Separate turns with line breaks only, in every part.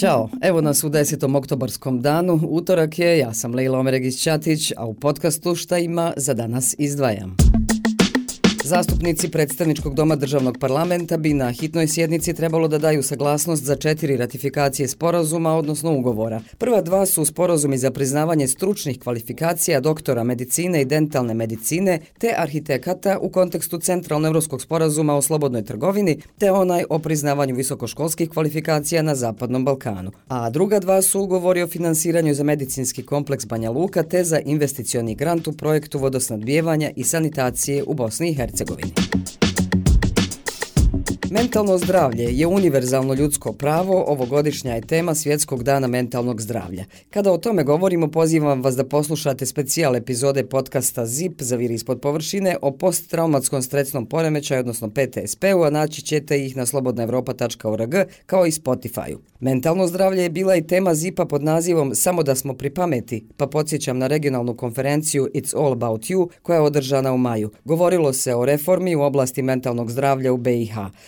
Ćao, evo nas u 10. oktobarskom danu, utorak je, ja sam Lejla Omeregić-Ćatić, a u podcastu šta ima za danas izdvajam. Zastupnici predstavničkog doma državnog parlamenta bi na hitnoj sjednici trebalo da daju saglasnost za četiri ratifikacije sporazuma, odnosno ugovora. Prva dva su sporazumi za priznavanje stručnih kvalifikacija doktora medicine i dentalne medicine te arhitekata u kontekstu Centralnoevropskog sporazuma o slobodnoj trgovini te onaj o priznavanju visokoškolskih kvalifikacija na Zapadnom Balkanu. A druga dva su ugovori o finansiranju za medicinski kompleks Banja Luka te za investicioni grant u projektu vodosnadbijevanja i sanitacije u Bosni i Hercegovini. Hercegovini. Mentalno zdravlje je univerzalno ljudsko pravo, ovogodišnja je tema Svjetskog dana mentalnog zdravlja. Kada o tome govorimo, pozivam vas da poslušate specijal epizode podcasta ZIP za vir ispod površine o posttraumatskom stresnom poremećaju, odnosno PTSP-u, a naći ćete ih na slobodnaevropa.org kao i Spotify-u. Mentalno zdravlje je bila i tema ZIP-a pod nazivom Samo da smo pri pameti, pa podsjećam na regionalnu konferenciju It's All About You koja je održana u maju. Govorilo se o reformi u oblasti mentalnog zdravlja u BiH.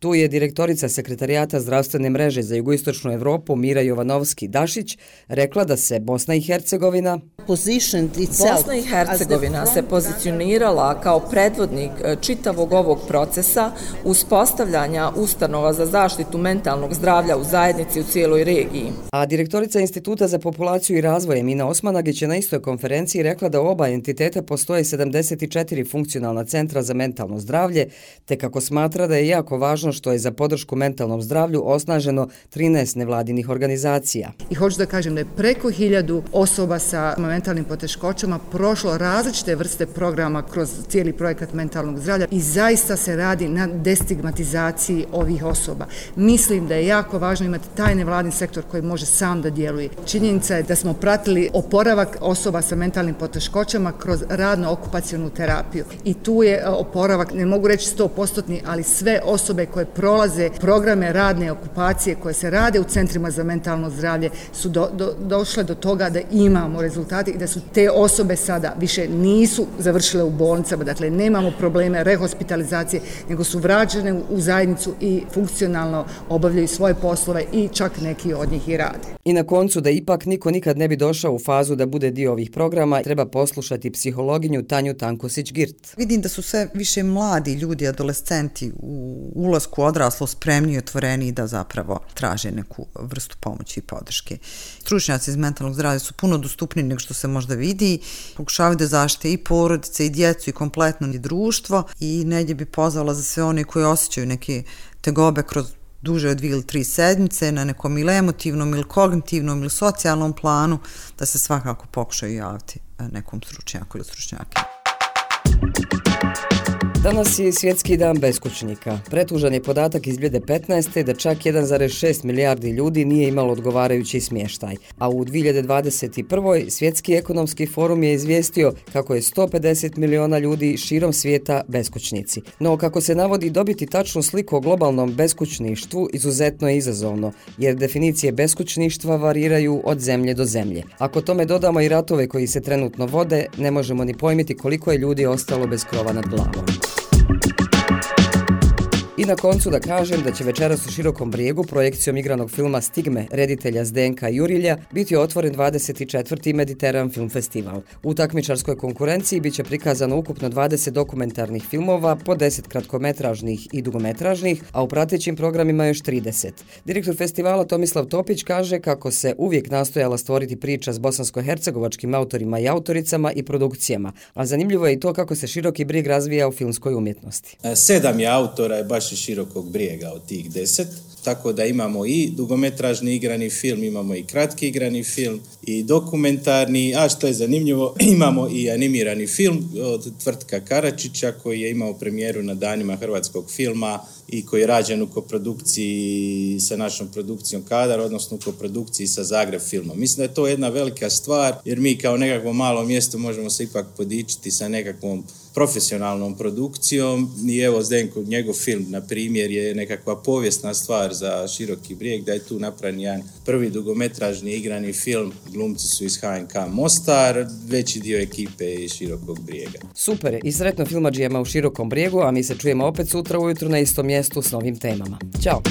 Tu je direktorica sekretarijata zdravstvene mreže za jugoistočnu Evropu Mira Jovanovski-Dašić rekla da se Bosna i Hercegovina
Bosna i Hercegovina se pozicionirala kao predvodnik e, čitavog ovog procesa uspostavljanja ustanova za zaštitu mentalnog zdravlja u zajednici u cijeloj regiji.
A direktorica Instituta za populaciju i razvoj Mina Osmanagić je na istoj konferenciji rekla da oba entiteta postoje 74 funkcionalna centra za mentalno zdravlje, te kako smatra da je jako važno što je za podršku mentalnom zdravlju osnaženo 13 nevladinih organizacija.
I hoću da kažem da je preko hiljadu osoba sa mentalnim poteškoćama prošlo različite vrste programa kroz cijeli projekat mentalnog zdravlja i zaista se radi na destigmatizaciji ovih osoba. Mislim da je jako važno imati taj nevladin sektor koji može sam da djeluje. Činjenica je da smo pratili oporavak osoba sa mentalnim poteškoćama kroz radno-okupacijonu terapiju. I tu je oporavak, ne mogu reći 100%, ali sve osobe koje prolaze programe radne okupacije koje se rade u centrima za mentalno zdravlje su do, do, došle do toga da imamo rezultati i da su te osobe sada više nisu završile u bolnicama, dakle nemamo probleme rehospitalizacije, nego su vraćene u zajednicu i funkcionalno obavljaju svoje poslove i čak neki od njih i rade.
I na koncu da ipak niko nikad ne bi došao u fazu da bude dio ovih programa, treba poslušati psihologinju Tanju Tankosić-Girt.
Vidim da su sve više mladi ljudi, adolescenti u ulazku odraslo spremni i otvoreni da zapravo traže neku vrstu pomoći i podrške. Stručnjaci iz mentalnog zdravlja su puno dostupni nego što se možda vidi. Pokušavaju da zaštite i porodice i djecu i kompletno i društvo i negdje bi pozvala za sve one koji osjećaju neke tegobe kroz duže od dvije ili tri sedmice na nekom ili emotivnom ili kognitivnom ili socijalnom planu da se svakako pokušaju javiti e, nekom stručnjaku ili stručnjaku.
Danas je svjetski dan beskućnika. Pretužan je podatak iz 2015. da čak 1,6 milijardi ljudi nije imalo odgovarajući smještaj. A u 2021. svjetski ekonomski forum je izvijestio kako je 150 miliona ljudi širom svijeta beskućnici. No, kako se navodi dobiti tačnu sliku o globalnom beskućništvu izuzetno je izazovno, jer definicije beskućništva variraju od zemlje do zemlje. Ako tome dodamo i ratove koji se trenutno vode, ne možemo ni pojmiti koliko je ljudi ostalo bez krova nad glavom. I na koncu da kažem da će večeras u Širokom brijegu projekcijom igranog filma Stigme reditelja Zdenka Jurilja biti otvoren 24. Mediteran Film Festival. U takmičarskoj konkurenciji biće prikazano ukupno 20 dokumentarnih filmova po 10 kratkometražnih i dugometražnih, a u pratećim programima još 30. Direktor festivala Tomislav Topić kaže kako se uvijek nastojala stvoriti priča s bosansko-hercegovačkim autorima i autoricama i produkcijama, a zanimljivo je i to kako se Široki brijeg razvija u filmskoj umjetnosti.
E, sedam je autora, je baš širokog brijega od tih deset tako da imamo i dugometražni igrani film, imamo i kratki igrani film i dokumentarni, a što je zanimljivo, imamo i animirani film od Tvrtka Karačića koji je imao premijeru na danima hrvatskog filma i koji je rađen u koprodukciji sa našom produkcijom Kadar, odnosno u koprodukciji sa Zagreb filmom. Mislim da je to jedna velika stvar, jer mi kao nekakvo malo mjesto možemo se ipak podičiti sa nekakvom profesionalnom produkcijom i evo Zdenko, njegov film, na primjer, je nekakva povijesna stvar za široki brijeg, da je tu napravljen jedan prvi dugometražni igrani film. Glumci su iz HNK Mostar, veći dio ekipe iz širokog brijega.
Super, i sretno filmađijama u širokom brijegu, a mi se čujemo opet sutra ujutru na istom mjestu s novim temama. Ćao!